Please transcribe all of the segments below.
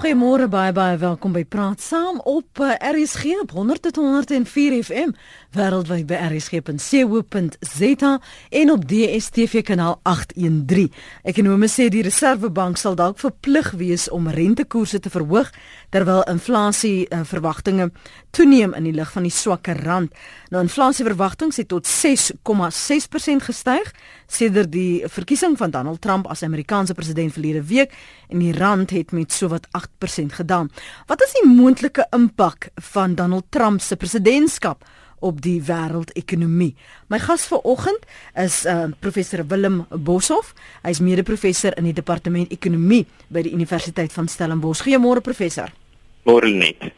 Goeiemôre baie baie welkom by Praat Saam op uh, RSG op 100.104 FM wêreldwyd by rsg.co.za en op DStv kanaal 813. Ekonome sê die Reserwebank sal dalk verplig wees om rentekoerse te verhoog terwyl inflasie uh, verwagtinge toeneem in die lig van die swakker rand. Nou inflasieverwagtinge het tot 6,6% gestyg sedert die verkiesing van Donald Trump as Amerikaanse president verlede week en die rand het met sowat 8% gedaal. Wat is die moontlike impak van Donald Trump se presidentskap op die wêreldekonomie? My gas vanoggend is uh, professor Willem Boshoff. Hy is mede-professor in die departement ekonomie by die Universiteit van Stellenbosch. Goeiemôre professor. Môre net.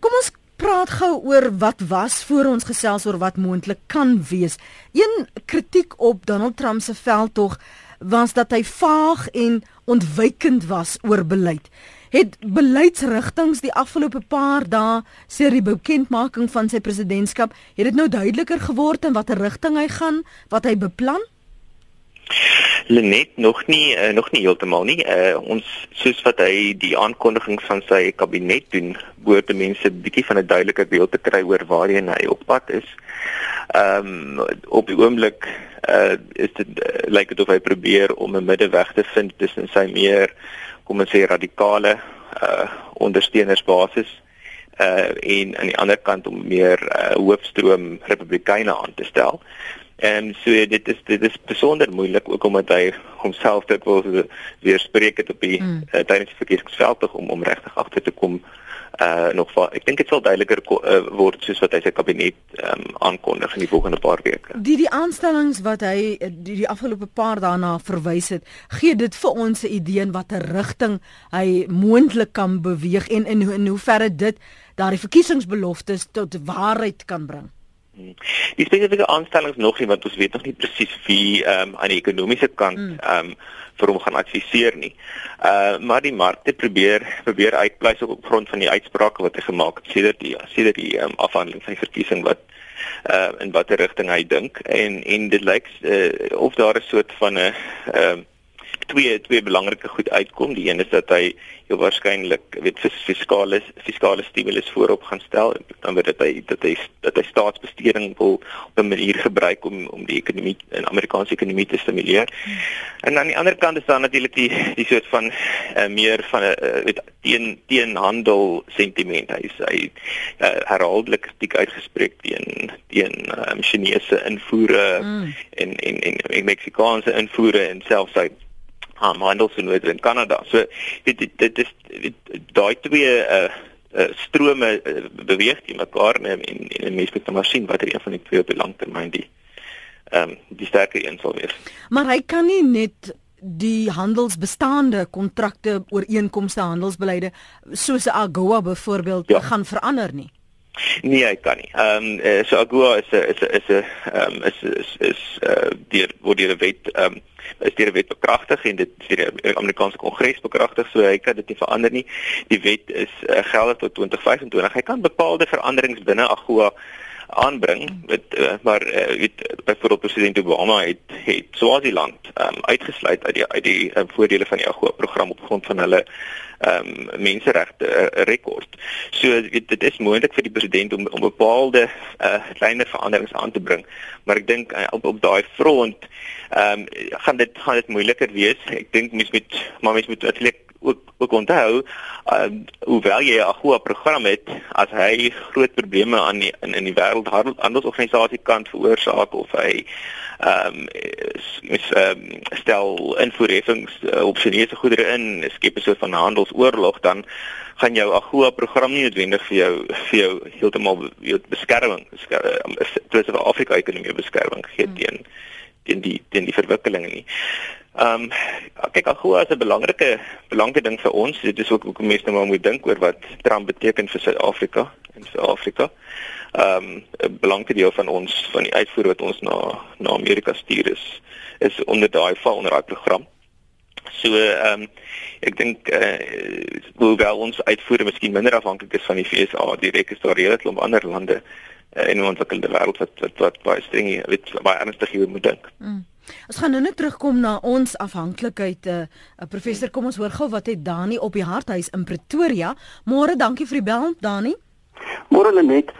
Kom ons praat gou oor wat was voor ons gesels oor wat moontlik kan wees. Een kritiek op Donald Trump se veldtog was dat hy vaag en ontwykend was oor beleid. Het beleidsrigtinge die afgelope paar dae sê die bekendmaking van sy presidentskap, het dit nou duideliker geword in watter rigting hy gaan, wat hy beplan? Lenet nog nie uh, nog nie heeltemal nie. Uh, ons soos wat hy die aankondiging van sy kabinet doen, behoort die mense bietjie van 'n duideliker beeld te kry oor waarheen hy op pad is. Ehm um, op die oomblik uh, is dit uh, lyk dit of hy probeer om 'n middeweg te vind tussen sy meer kom ons sê radikale uh, ondersteunersbasis uh, en aan die ander kant om meer uh, hoofstroom republikeine aan te stel. En so dit is dit is besonder moeilik ook omdat hy homself dit wil weerspreek het op die mm. uh, tydens die verkiesingsveld om om regtig agter te kom uh nog va, ek dink dit sal duideliker uh, word soos wat hy sy kabinet um, aankondig in die volgende paar weke. Die die aanstellings wat hy die, die afgelope paar daarna verwys het, gee dit vir ons 'n idee in watter rigting hy moontlik kan beweeg en in in hoe ver dit daardie verkiesingsbeloftes tot waarheid kan bring. Die spesifieke aanstellings nog nie want ons weet nog nie presies wie ehm um, aan die ekonomiese kant hmm. ehm um, vir hom gaan adviseer nie. Uh maar die markte probeer probeer uitpleis op grond van die uitsprake wat hy gemaak het sedert die sedert die um, afhandeling van die verkiesing wat uh in watter rigting hy dink en en dit lyk uh, of daar 'n soort van 'n ehm twee twee belangrike goed uitkom. Die een is dat hy heel waarskynlik weet fiskale fiskale stimulus voorop gaan stel dan word dit hy dat hy dat hy staatsbesteding wil op 'n manier gebruik om om die ekonomie in Amerikaanse ekonomie te stimuleer. En aan die ander kant is daar natuurlik die die soort van uh, meer van 'n uh, weet teen teenhandel sentiment. Hy sê hy uh, herhaaldelik kritiek uitgespreek teen teen um, Chinese invoere mm. en en en, en Meksikaanse invoere en selfs hy um, handelsvernoot in Kanada. So dit dit, dit is daai twee uh, uh strome uh, beweeg die mekaar en en, en mense moet maar sien watter een van die twee op die langtermyn die ehm um, die sterker een sal wees. Maar hy kan nie net die handelsbestaande kontrakte ooreenkomste handelsbeleide soos AGOA byvoorbeeld ja. gaan verander nie. Nee, hy kan nie. Ehm um, uh, so AGOA is 'n is 'n is 'n ehm um, is is is uh deur word deur 'n wet ehm um, is deur 'n wet bekragtig en dit deur die Amerikaanse Kongres bekragtig, so hy kan dit nie verander nie. Die wet is uh, geldig tot 2025. Hy kan bepaalde veranderings binne AGOA aanbring met uh, maar uh, weet byvoorbeeld president Obama het het Swaziland um, uitgesluit uit die uit die um, voordele van die AGOA program op grond van hulle ehm um, menseregte uh, rekord. So weet dit is moontlik vir die president om om bepaalde uh, kleiner veranderings aan te bring, maar ek dink uh, op op daai front ehm um, gaan dit gaan dit moeiliker wees. Ek dink mens moet maar mens moet natuurlik ook ook onthou uh, hoewel jy 'n goeie program het as hy groot probleme aan die, in in die wêreldhandelsorganisasie kant veroorsaak of hy ehm um, is ehm um, stel invoerheffings uh, op Chinese goedere in skep 'n soort van handelsoorlog dan gaan jou AGOA program nie noodwendig vir jou vir jou heeltemal beskerming beskerming um, Afrika ekonomie beskerming gee hmm. teen teen die teen die verwikkelinge nie. Ehm um, kyk AGOA is 'n belangrike belangrike ding vir ons. Dit is ook hoekom mense nou maar moet dink oor wat Trump beteken vir Suid-Afrika en vir Afrika. Ehm um, 'n belangrike deel van ons van die uitvoer wat ons na na Amerika stuur is is onder daai val onder daai program. So ehm um, ek dink eh uh, hoewel ons uitvoere miskien minder afhanklik is van die FSA, direk is daar redelik klomp ander lande uh, in 'n ontwikkelde wêreld wat wat wat baie streng weet baie ernstig hier moet dink. Mm. Ons gaan nou net terugkom na ons afhanklikheid. uh, uh, Professor, kom ons hoor gou wat het Dani op die harthuis in Pretoria. Môre, dankie vir die bel, Dani. Môre net.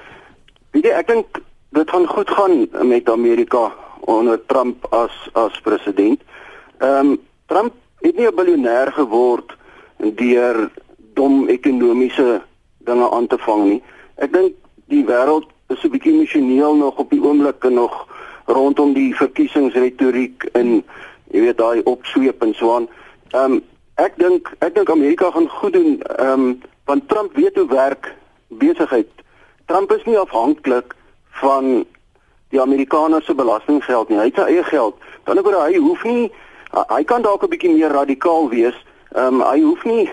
Weet jy, ek dink dit gaan goed gaan met Amerika onder Trump as as president. Ehm um, Trump het nie 'n biljoenêr geword deur dom ekonomiese dinge aan te vang nie. Ek dink die wêreld is 'n bietjie emosioneel nog op die oomblik en nog rondom die verkiesingsretoriek en jy weet daai opsweep en so aan. Ehm um, ek dink ek dink Amerika gaan goed doen ehm um, want Trump weet hoe werk besigheid. Trump is nie afhanklik van die Amerikaners se belastinggeld nie. Hy het sy eie geld. Dan oor hy hoef nie hy kan dalk 'n bietjie meer radikaal wees. Ehm um, hy hoef nie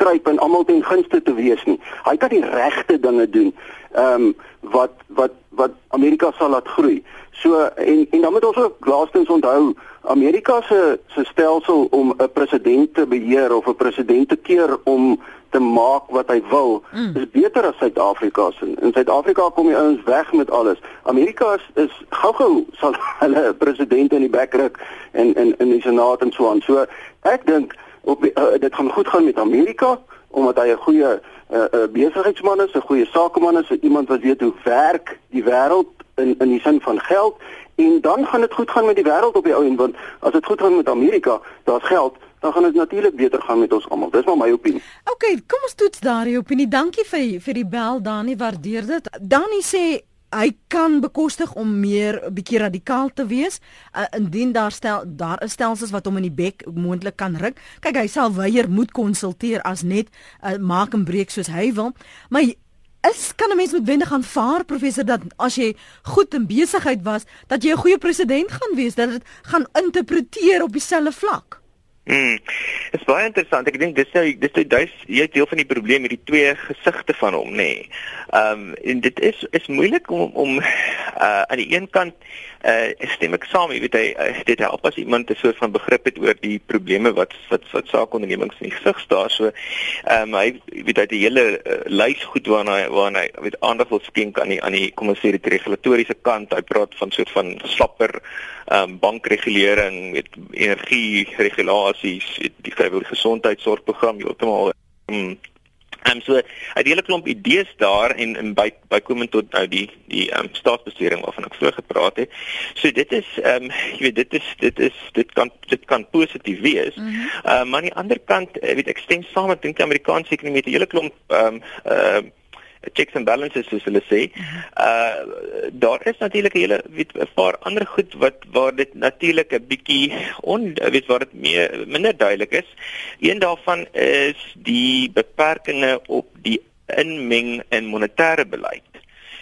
kruip en almal ten gunste te wees nie. Hy kan die regte dinge doen. Ehm um, wat wat wat Amerika sal laat groei. So en en dan moet ons ook laastens onthou Amerika se se stelsel om 'n president te beheer of 'n president te keer om te maak wat hy wil mm. is beter as Suid-Afrika se. In Suid-Afrika kom die ouens weg met alles. Amerika is, is gou-gou sal hulle president in die bek ruk en in in die senaat en so aan. So ek dink op uh, dit gaan goed gaan met Amerika omdat hy 'n goeie uh, uh, besigheidsman is, 'n goeie sakeman is, iemand wat weet hoe werk die wêreld in in die sin van geld en dan gaan dit goed gaan met die wêreld op die ou en want as dit goed gaan met Amerika, daar's geld, dan gaan dit natuurlik beter gaan met ons almal. Dis maar my opinie. OK, kom ons toets daardie opinie. Dankie vir vir die bel Dani, waardeer dit. Dani sê hy kan bekostig om meer bietjie radikaal te wees uh, indien daar stel daar is stelsels wat hom in die bek moontlik kan ruk. Kyk, hy sal weier moet konsulteer as net uh, maak en breek soos hy wil. Maar is kan 'n mens met wende gaan vaar professor dat as jy goed in besigheid was, dat jy 'n goeie president gaan wees, dat dit gaan interpreteer op dieselfde vlak. Dit is baie interessant. Ek dink dis nou dis nou duis jy deel van die probleem met die twee gesigte van hom, nê. Nee. Ehm um, en dit is is moeilik om om uh aan die een kant uh stem ek saam, jy weet hy uh, dit help as iemand 'n soort van begrip het oor die probleme wat wat wat saakondernemings in die gesig staar. So ehm um, hy weet hy het 'n hele uh, lys goed waarna hy waarna hy weet aandag wil skenk aan die aan die kom ons sê die regulatoriese kant. Hy praat van soort van slapper ehm um, bankregulering, weet energieregulasies, die gesondheidsorgprogram heeltemal ehm Ehm um, so die hele klomp idees daar en in by bykomend tot nou die die ehm um, staatsbestuuring waarvan ek vroeër gepraat het. So dit is ehm um, jy weet dit is dit is dit kan dit kan positief wees. Ehm mm uh, maar aan die ander kant eh, weet ek stem saam met dink die Amerikaanse ekonomie met 'n hele klomp ehm um, ehm uh, checks and balances soos hulle sê. Uh daar is natuurlik 'n hele weet 'n paar ander goed wat waar dit natuurlik 'n bietjie on weet waar dit meer minder duidelik is. Een daarvan is die beperkings op die inmeng in monetêre beleid.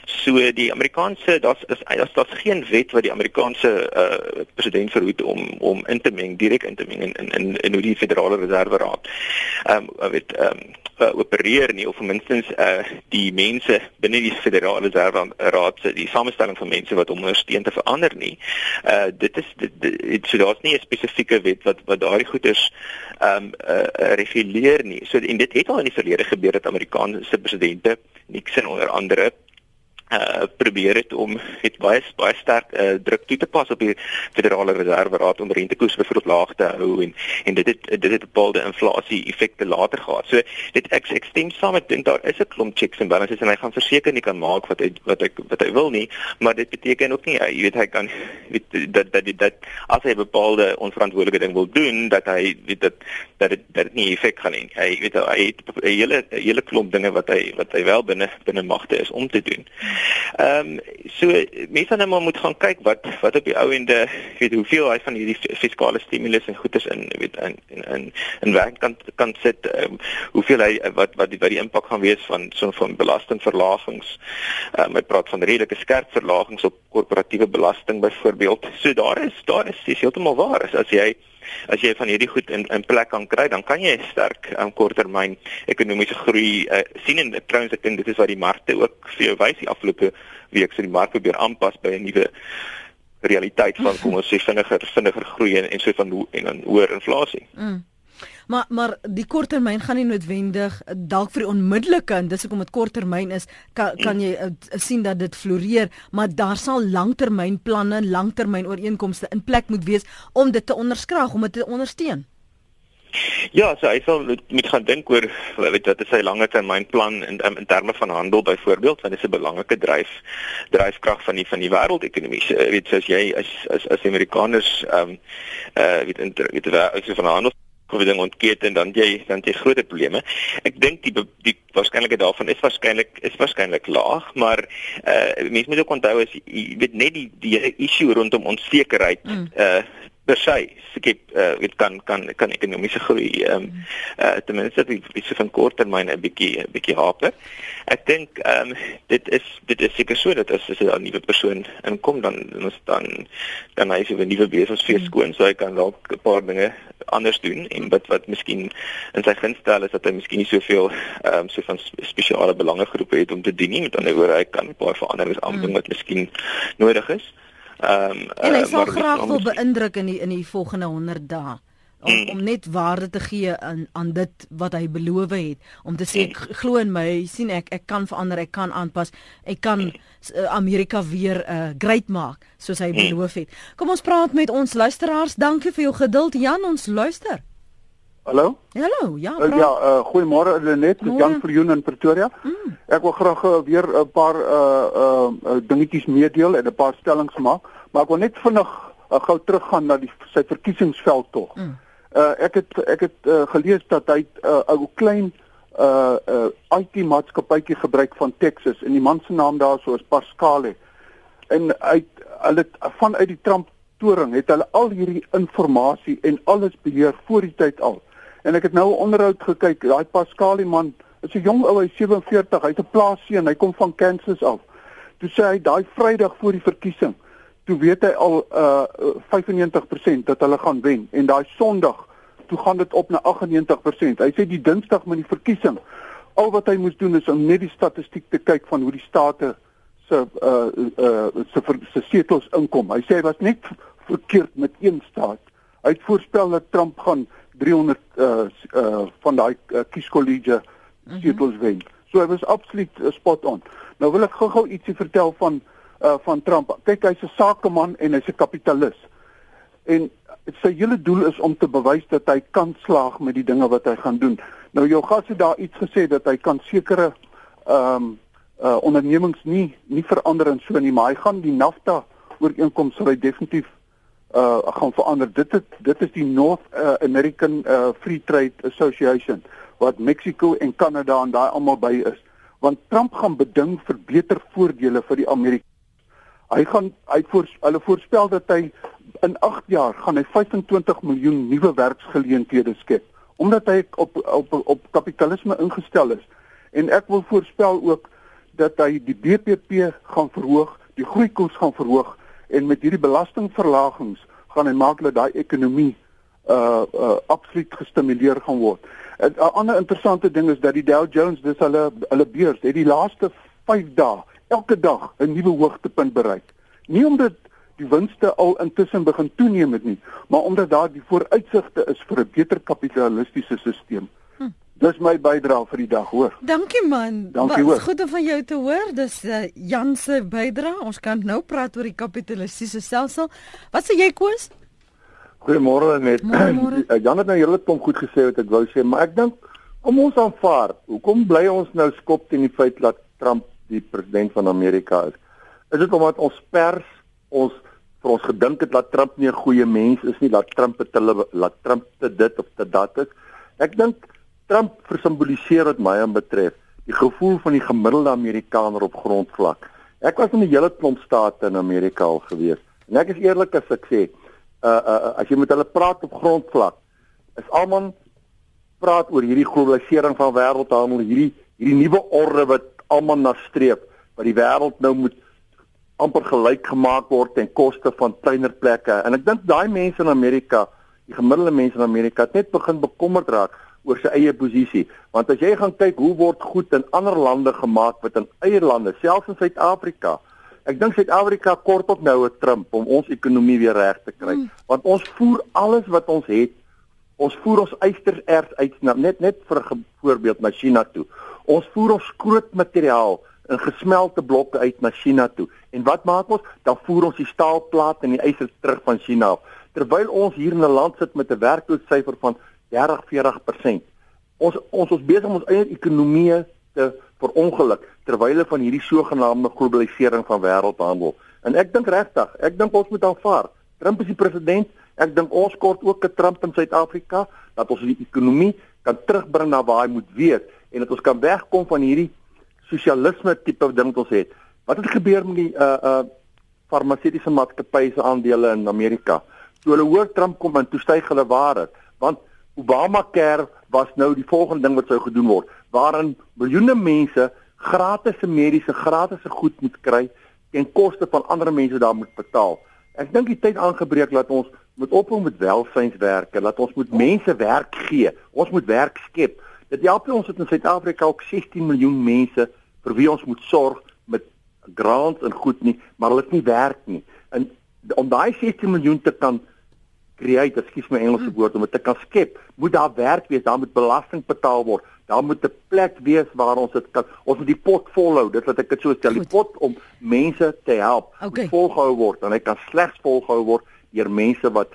So die Amerikaanse daar's is daar's daar geen wet wat die Amerikaanse uh, president verhoed om om in te meng direk in te meng in in in, in hoe die federale reserve raad. Ehm um, weet ehm um, uh, opereer nie of minstens uh die mense binne die federale reserve raad se die samestelling van mense wat om ondersteun te verander nie. Uh dit is dit, dit so daar's nie 'n spesifieke wet wat wat daardie goeders ehm um, uh, reguleer nie. So en dit het al in die verlede gebeur dat Amerikaanse presidente Nixon onder andere uh probeer het om het baie baie sterk uh druk toe te pas op die Federale Reserve Raad om rentekoers byvoorbeeld laag te hou en en dit het dit het bepaalde inflasie effekte later gehad. So dit ek ek stem saam ek dink daar is 'n klomp checks and balances en hy gaan verseker nie kan maak wat hy wat hy wat hy wil nie, maar dit beteken ook nie jy weet hy kan weet dat dat dat as hy bepaalde onverantwoordelike ding wil doen dat hy weet dat dat dit dat dit nie effek gaan hê. Hy weet hy het 'n hele hele klomp dinge wat hy wat hy wel binne binne magte is om te doen. Ehm um, so mense nou maar moet gaan kyk wat wat op die ou ende weet hoeveel hy van hierdie fiskale stimulus en goederes in weet in in in, in werk kan kan sit um, hoeveel hy wat wat die wat die impak gaan wees van so van belastingverlagings. Ehm um, hy praat van redelike skerp verlagings op korporatiewe belasting byvoorbeeld. So daar is daar is dis heeltemal waar as, as jy as jy van hierdie goed in in plek kan kry, dan kan jy sterk aan um, korttermyn ekonomiese groei uh, sien en trouens ek dink dit is wat die markte ook vir jou wys die afgelope week so die mark probeer aanpas by 'n nuwe realiteit van kom ons sê vinniger vinniger groei en, en so van en dan hoër inflasie. Mm. Maar maar die korttermyn gaan nie noodwendig dalk vir die onmiddellike en dis hoekom dit korttermyn is, kan kan jy uh, sien dat dit floreer, maar daar sal langtermynplanne, langtermynooreenkomste in plek moet wees om dit te onderskraag, om dit te ondersteun. Ja, so hy sal moet gaan dink oor weet wat is sy lange termynplan in in terme van handel byvoorbeeld, want dit is 'n belangrike dryf dryfkrag van die van die wêreldekonomie. So, weet soos jy as as as Amerikaners ehm um, uh weet in weet die van handel ding ontkeet en dan jy dan jy groot probleme. Ek dink die die waarskynlikheid daarvan is waarskynlik is waarskynlik laag, maar uh mense moet ook onthou as jy weet net die die issue rondom onsekerheid mm. uh per se skep uh, weet kan kan kan ekonomiese groei ehm um, uh, ten minste die visie van korttermyn 'n bietjie 'n bietjie haper. Ek dink ehm um, dit is dit is seker so dat as as 'n nuwe persoon inkom dan ons dan dan hy se 'n nuwe besigheidsfees mm. skoon so hy kan dalk 'n paar dinge anders doen en wat wat miskien in sy guns stel is dat hy miskien nie soveel ehm um, so van spesiale belangegroepe het om te dien nie met ander woorde hy kan 'n paar veranderings aanbring mm. wat miskien nodig is. Ehm um, en hy uh, sal graag wil beïndruk in die in die volgende 100 dae om mm. om net waarde te gee aan aan dit wat hy beloof het. Om te sê mm. glo in my sien ek ek kan verander ek kan aanpas. Ek kan uh, Amerika weer uh, great maak soos hy mm. beloof het. Kom ons praat met ons luisteraars. Dankie vir jou geduld. Jan ons luister Hallo Hallo ja uh, ja uh, goeiemôre Lenet Jan Viljoen in Pretoria mm. ek wil graag uh, weer 'n paar uh uh dingetjies meedeel en 'n paar stellings maak maar ek wil net vinnig uh, gou teruggaan na die sy verkiesingsveld tog. Mm. Uh ek het ek het uh, gelees dat hy 'n uh, ou klein uh uh IT maatskappytjie gebruik van Texas en die man se naam daarso is Pascale. En hy hulle vanuit die Trump toring het hulle al hierdie inligting en alles beheer voor die tyd al. En ek het nou 'n onderhoud gekyk, daai Pascale man is 'n jong ou, hy 47, hy's 'n plaasseun, hy kom van Kansas af. Toe sê hy daai Vrydag voor die verkiesing toe weet hy al uh 95% dat hulle gaan wen en daai Sondag toe gaan dit op na 98%. Hy sê die Dinsdag met die verkiesing al wat hy moes doen is om net die statistiek te kyk van hoe die state se uh uh se se setels inkom. Hy sê hy was net verkeerd met een staat. Hy het voorspel dat Trump gaan 300 uh uh van daai uh, kieskollege mhm. setels mm -hmm. wen. So hy was absoluut uh, spot on. Nou wil ek gou-gou ietsie vertel van uh, van Trump. Kyk, hy's 'n sakeman en hy's 'n kapitalis. En sy hele doel is om te bewys dat hy kan slaag met die dinge wat hy gaan doen. Nou jou gas het daar iets gesê dat hy kan sekere ehm um, uh ondernemings nie nie verander en so nie, maar hy gaan die NAFTA ooreenkoms sal hy definitief uh gaan verander. Dit is dit is die North uh, American uh Free Trade Association wat Mexico en Kanada en daai almal by is. Want Trump gaan beding vir beter voordele vir die Amerika Hy gaan hy voor hulle voorspel dat hy in 8 jaar gaan hy 25 miljoen nuwe werksgeleenthede skep omdat hy op op op kapitalisme ingestel is. En ek wil voorspel ook dat hy die BBP gaan verhoog, die groeikoers gaan verhoog en met hierdie belastingverlagings gaan hy maak dat daai ekonomie uh uh absoluut gestimuleer gaan word. 'n Ander interessante ding is dat die Dow Jones, dis hulle hulle beurs, het die laaste 5 dae elke dag 'n nuwe hoogtepunt bereik. Nie omdat die winste al intussen begin toeneem het nie, maar omdat daar die vooruitsigte is vir 'n beter kapitalistiese stelsel. Dis my bydrae vir die dag, hoor. Dankie man. Dankie hoor. Goed om van jou te hoor. Dis uh, Jan se bydrae. Ons kan nou praat oor die kapitalistiese stelsel. Wat sê jy Koos? Goeiemôre net. Eh, Jan het nou hele klomp goed gesê wat ek wou sê, maar ek dink kom ons aanvaar. Hoekom bly ons nou skop teen die feit dat Trump die president van Amerika is. Is dit omdat ons pers ons vir ons gedink het dat Trump nie 'n goeie mens is nie, dat Trump het hulle laat Trump te dit of te dat is. Ek dink Trump versimboliseer wat my aan betref die gevoel van die gemiddelde Amerikaner op grondvlak. Ek was in 'n hele klomp state in Amerika al gewees en ek is eerlik as ek sê, uh uh as jy met hulle praat op grondvlak, is almal praat oor hierdie globalisering van wêreldhandel, hierdie hierdie nuwe orde wat almal na streef wat die wêreld nou moet amper gelyk gemaak word ten koste van kleiner plekke en ek dink daai mense in Amerika die gemiddelde mense in Amerika het net begin bekommerd raak oor sy eie posisie want as jy gaan kyk hoe word goed in ander lande gemaak wat in eie lande selfs in Suid-Afrika ek dink Suid-Afrika kort op nou 'n trimp om ons ekonomie weer reg te kry mm. want ons voer alles wat ons het Ons voer ons ystererts uit na net net vir voorbeeld na China toe. Ons voer ons skrootmateriaal in gesmelte blokke uit na China toe. En wat maak ons? Dan voer ons die staalplaat en die yster terug van China af. Terwyl ons hier in 'n land sit met 'n werkloosheidsyfer van 30-40%. Ons ons ons besig om ons eie ekonomie te verongeluk terwyl hulle van hierdie sogenaamde globalisering van wêreldhandel. En ek dink regtig, ek dink ons moet aanvaar. Trump is die president. Ek dink ons kort ook 'n Trump in Suid-Afrika dat ons die ekonomie kan terugbring na waar hy moet wees en dat ons kan wegkom van hierdie sosialisme tipe ding wat ons het. Wat het gebeur met die uh uh farmaseutiese maatskappye se aandele in Amerika? Toe hulle hoor Trump kom en toe styg hulle waarde, want Obamacare was nou die volgende ding wat sou gedoen word, waarin miljoene mense gratis mediese, gratis goed moet kry ten koste van ander mense daar moet betaal. Ek dink die tyd aangebreek dat ons moet ophou met welsynswerke, dat ons moet mense werk gee. Ons moet werk skep. Dit help ons het in Suid-Afrika ook 16 miljoen mense vir wie ons moet sorg met grants en goed nie, maar hulle het nie werk nie. En om daai 16 miljoen te kan create, ekskuus my Engelse woord, om dit te kan skep, moet daar werk wees, daar moet belasting betaal word. Daar moet 'n plek wees waar ons dit kan ons moet die pot volhou. Dit wat ek dit so stel, die pot om mense te help okay. volgehou word en hy kan slegs volgehou word deur mense wat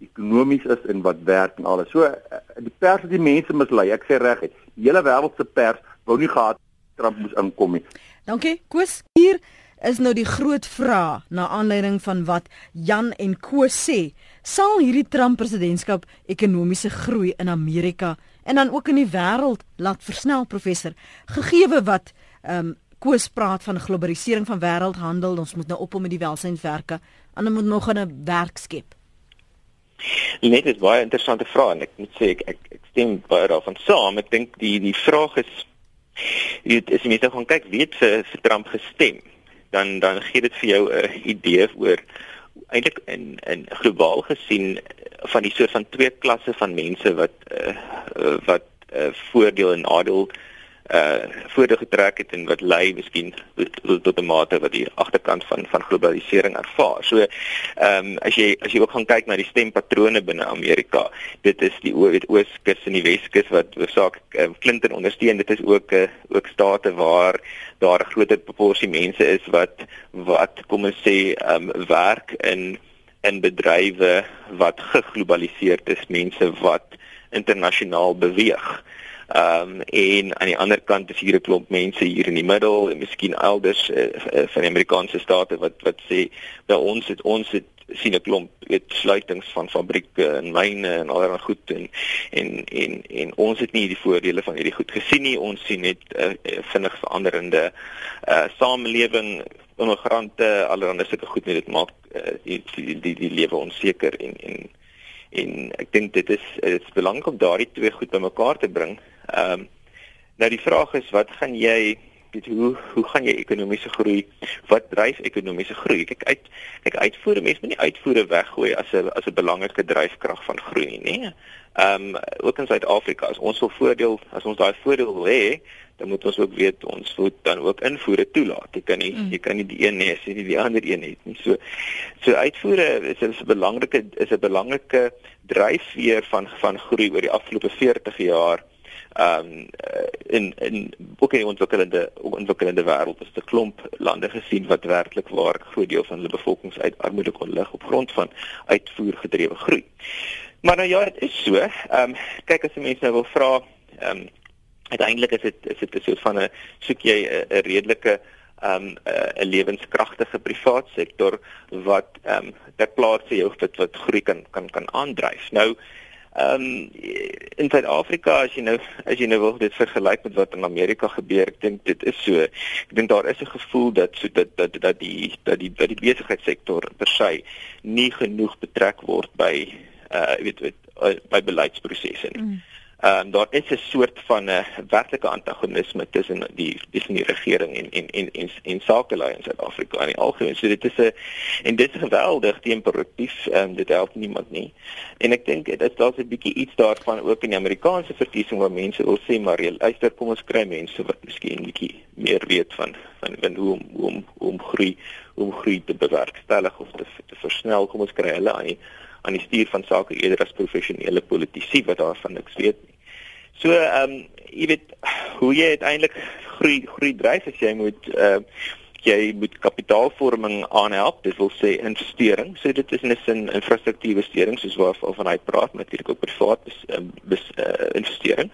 ekonomies is en wat werk en alles. So eh, die pers het die mense mislei. Ek sê reg, die hele wêreld se pers wou nie gehad Trump moes inkom nie. Dankie. Koos hier is nou die groot vraag na aanleiding van wat Jan en Koos sê. Sal hierdie Trump presidentskap ekonomiese groei in Amerika en dan ook in die wêreld laat versnel professor? Gegeewe wat ehm um, Koos praat van globalisering van wêreldhandel ons moet nou op met die welsynswerke dan moet nog 'n werk skep. Net is baie interessante vraag en ek moet sê ek ek, ek stem baie daarvan saam. Ek dink die die vraag is weet as jy net gaan kyk wie het vir, vir Trump gestem dan dan gee dit vir jou 'n idee oor eintlik in in globaal gesien van die soort van twee klasse van mense wat uh, wat uh, voordeel en nadeel uh voordeel getrek het en wat lei miskien tot 'n mate wat die agterkant van van globalisering ervaar. So ehm um, as jy as jy ook gaan kyk na die stempatrone binne Amerika, dit is die Ooskus en die Weskus wat hoofsaak uh, Clinton ondersteun. Dit is ook uh, ook state waar daar 'n groter proporsie mense is wat wat kom ons sê ehm um, werk in in bedrywe wat geglobaliseerd is, mense wat internasionaal beweeg. Ehm um, en aan die ander kant is hier 'n klomp mense hier in die middel en miskien elders uh, van die Amerikaanse state wat wat sê by ons het ons het sien 'n klomp weet sluitings van fabrieke en myne en allerlei goed en en en en ons het nie die voordele van hierdie goed gesien nie. Ons sien net 'n uh, uh, vinnig veranderende uh samelewing immigrante allerlei sulke goed net dit maak uh, die die die, die lewe onseker en en en ek dink dit is dit is belangrik om daardie twee goed bymekaar te bring Ehm um, nou die vraag is wat gaan jy weet hoe hoe gaan jy ekonomiese groei? Wat dryf ekonomiese groei? Kyk uit kyk uitvoere mense moet nie uitvoere weggooi as 'n as 'n belangrike dryfkrag van groei nie, nee. Ehm um, ook in Suid-Afrika as ons wil voordeel as ons daai voordeel wil hê, dan moet ons ook weet ons moet dan ook invoere toelaat. Jy kan nie mm. jy kan nie die een nie as jy nie die ander een het nie. So so uitvoere is 'n belangrike is 'n belangrike dryfveer van van groei oor die afgelope 40 jaar ehm um, in in die ontwikkelende ontwikkelende wêreld is 'n klomp lande gesien wat werklik waar 'n groot deel van hulle bevolkings uit armoede kon lig op grond van uitvoer gedrewe groei. Maar nou ja, dit is so. Ehm um, kyk as mense nou wil vra ehm um, uiteindelik is dit is dit 'n soort van 'n soek jy 'n redelike ehm um, 'n lewenskragtige privaat sektor wat ehm um, ter plaatse jou wat wat groei kan kan kan aandryf. Nou Ehm um, in Suid-Afrika as jy nou as jy nou wil dit vergelyk met wat in Amerika gebeur, ek dink dit is so. Ek dink daar is 'n gevoel dat so dat dat dat die dat die dat die besigheidssektor per se nie genoeg betrek word by uh weet weet uh, by beleidsprosesse nie. Mm. Ehm um, daar is 'n soort van 'n uh, werklike antagonisme tussen die tussen die regering en en en en, en sakelei in Suid-Afrika in die algemeen. So dit is 'n en dit is geweldig temporief ehm um, dit help niemand nie. En ek dink dit is daar's 'n bietjie iets daarvan ook in die Amerikaanse verkiesing waar mense wil sê maar luister kom ons kry mense wat miskien bietjie meer weet van van, van hoe om hoe om hoe om groei hoe om groei te bewerkstellig of te, te versnel kom ons kry hulle aan die aan die stuur van sake eerder as professionele politici wat daarvan niks weet nie. So ehm um, jy weet hoe jy uiteindelik groei groei dryf as jy moet ehm uh, jy moet kapitaalvorming aanhelp dit wil sê investering so dit is net 'n infrastruktuur investering soos waarvan hy praat natuurlik ook privaat is um, bes, uh, investering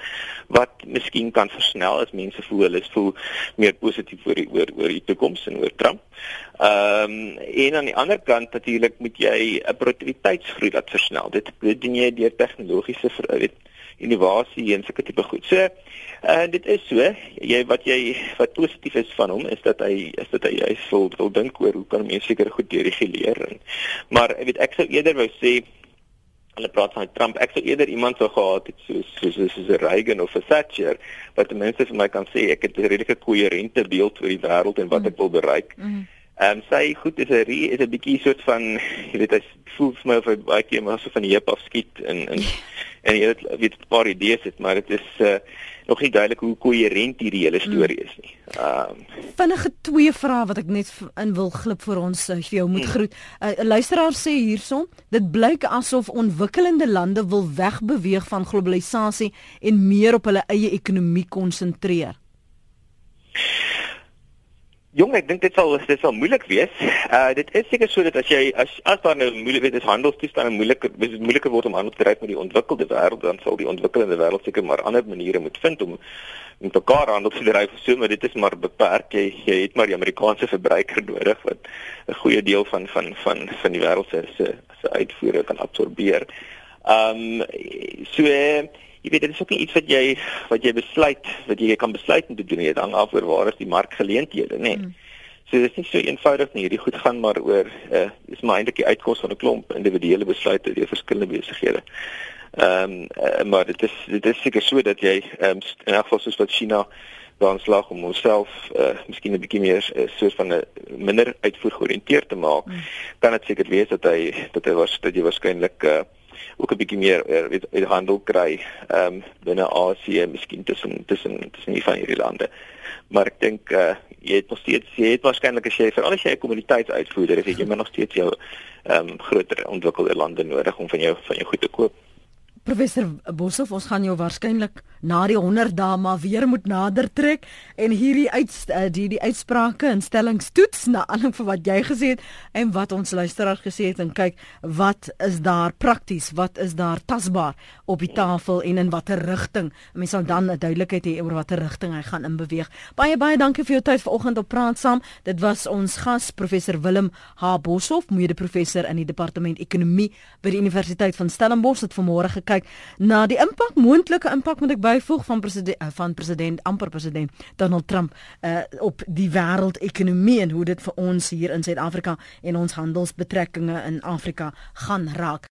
wat miskien kan versnel as mense voel hulle is voel meer positief oor die oor oor die toekoms en oor Trump. Ehm um, en aan die ander kant natuurlik moet jy 'n produktiwiteitsgroei laat versnel. Dit doen jy deur tegnologiese weet innovasie en sulke tipe goed. So En uh, dit is so, jy wat jy wat positief is van hom is dat hy is dat hy hy wil wil dink oor hoe kan mense seker goed dereguleer en maar ek weet ek sou eerder wou sê hulle praat van Trump, ek sou eerder iemand sou gehad het soos soos soos, soos 'n Reagan of 'n Thatcher wat ten minste vir my kan sê ek het 'n redelike koherente beeld oor die wêreld en wat mm. ek wil bereik. Mm. Ehm um, sy goed is 'n is 'n bietjie soort van jy weet hy voel vir my of hy baie keer maar so van die heup af skiet en en en jy weet weet 'n paar idees het maar dit is uh, nog nie duidelik hoe koherent hierdie hele storie is nie. Ehm um, vinnige twee vrae wat ek net in wil glip vir ons uh, vir jou moet hmm. groet. Eh, 'n uh, Luisteraar sê hierson, dit blyk asof ontwikkelende lande wil wegbeweeg van globalisasie en meer op hulle eie ekonomie konsentreer. Jong, ek dink dit sal dit sal moeilik wees. Uh dit is seker so dat as jy as as daar nou moeilik is handelstoestande moeilik is dit moeiliker word om handel te dryf met die ontwikkelde wêreld, dan sal die ontwikkelende wêreld seker maar ander maniere moet vind om met mekaar handel te dryf. So maar dit is maar beperk. Jy jy het maar die Amerikaanse verbruiker nodig wat 'n goeie deel van van van van die wêreld se se uitvoere kan absorbeer. Um so uh, jy weet dit is ook nie iets wat jy wat jy besluit wat jy kan besluit om te doen jy hang af oor waar is die markgeleenthede nê nee. mm. so dit is nie so eenvoudig nie hierdie goed gaan maar oor uh, is maar eintlik die uitkoms van 'n klomp individuele besluite deur verskillende besighede ehm um, uh, maar dit is dit is seker so dat jy um, in elk geval soos wat China dan slag om homself uh, miskien 'n bietjie meer uh, soort van 'n minder uitvoer georiënteerd te maak mm. kan dit seker wees dat hy dat hy was dat jy waarskynlik uh, ook 'n bietjie meer uh, weet uit handel kry ehm um, binne Asië miskien tussen tussen tussen die van hierdie lande. Maar ek dink uh, jy het nog steeds jy het waarskynlik as jy veral as jy 'n kommoditeitsuitvoerder is, jy moet nog steeds jou ehm um, groter ontwikkelde lande nodig om van jou van jou goed te koop. Professor Boshoff, ons gaan jou waarskynlik na die 100 dae maar weer moet nader trek en hierdie uit uh, die die uitsprake en stellings toets na aanleiding van wat jy gesê het en wat ons luisteraars gesê het en kyk wat is daar prakties, wat is daar tasbaar op die tafel en in watter rigting. Mense sal dan 'n duidelikheid hê oor watter rigting hy gaan inbeweeg. Baie baie dankie vir jou tyd vanoggend op praat saam. Dit was ons gas professor Willem H Boshoff, mede-professor in die departement ekonomie by die Universiteit van Stellenbosch het vanmôre gekyk na die impak, moontlike impak moet ek byvoeg van president eh, van president amper president Donald Trump uh, op die wêreldekonomie en hoe dit vir ons hier in Suid-Afrika en ons handelsbetrekkinge in Afrika gaan raak.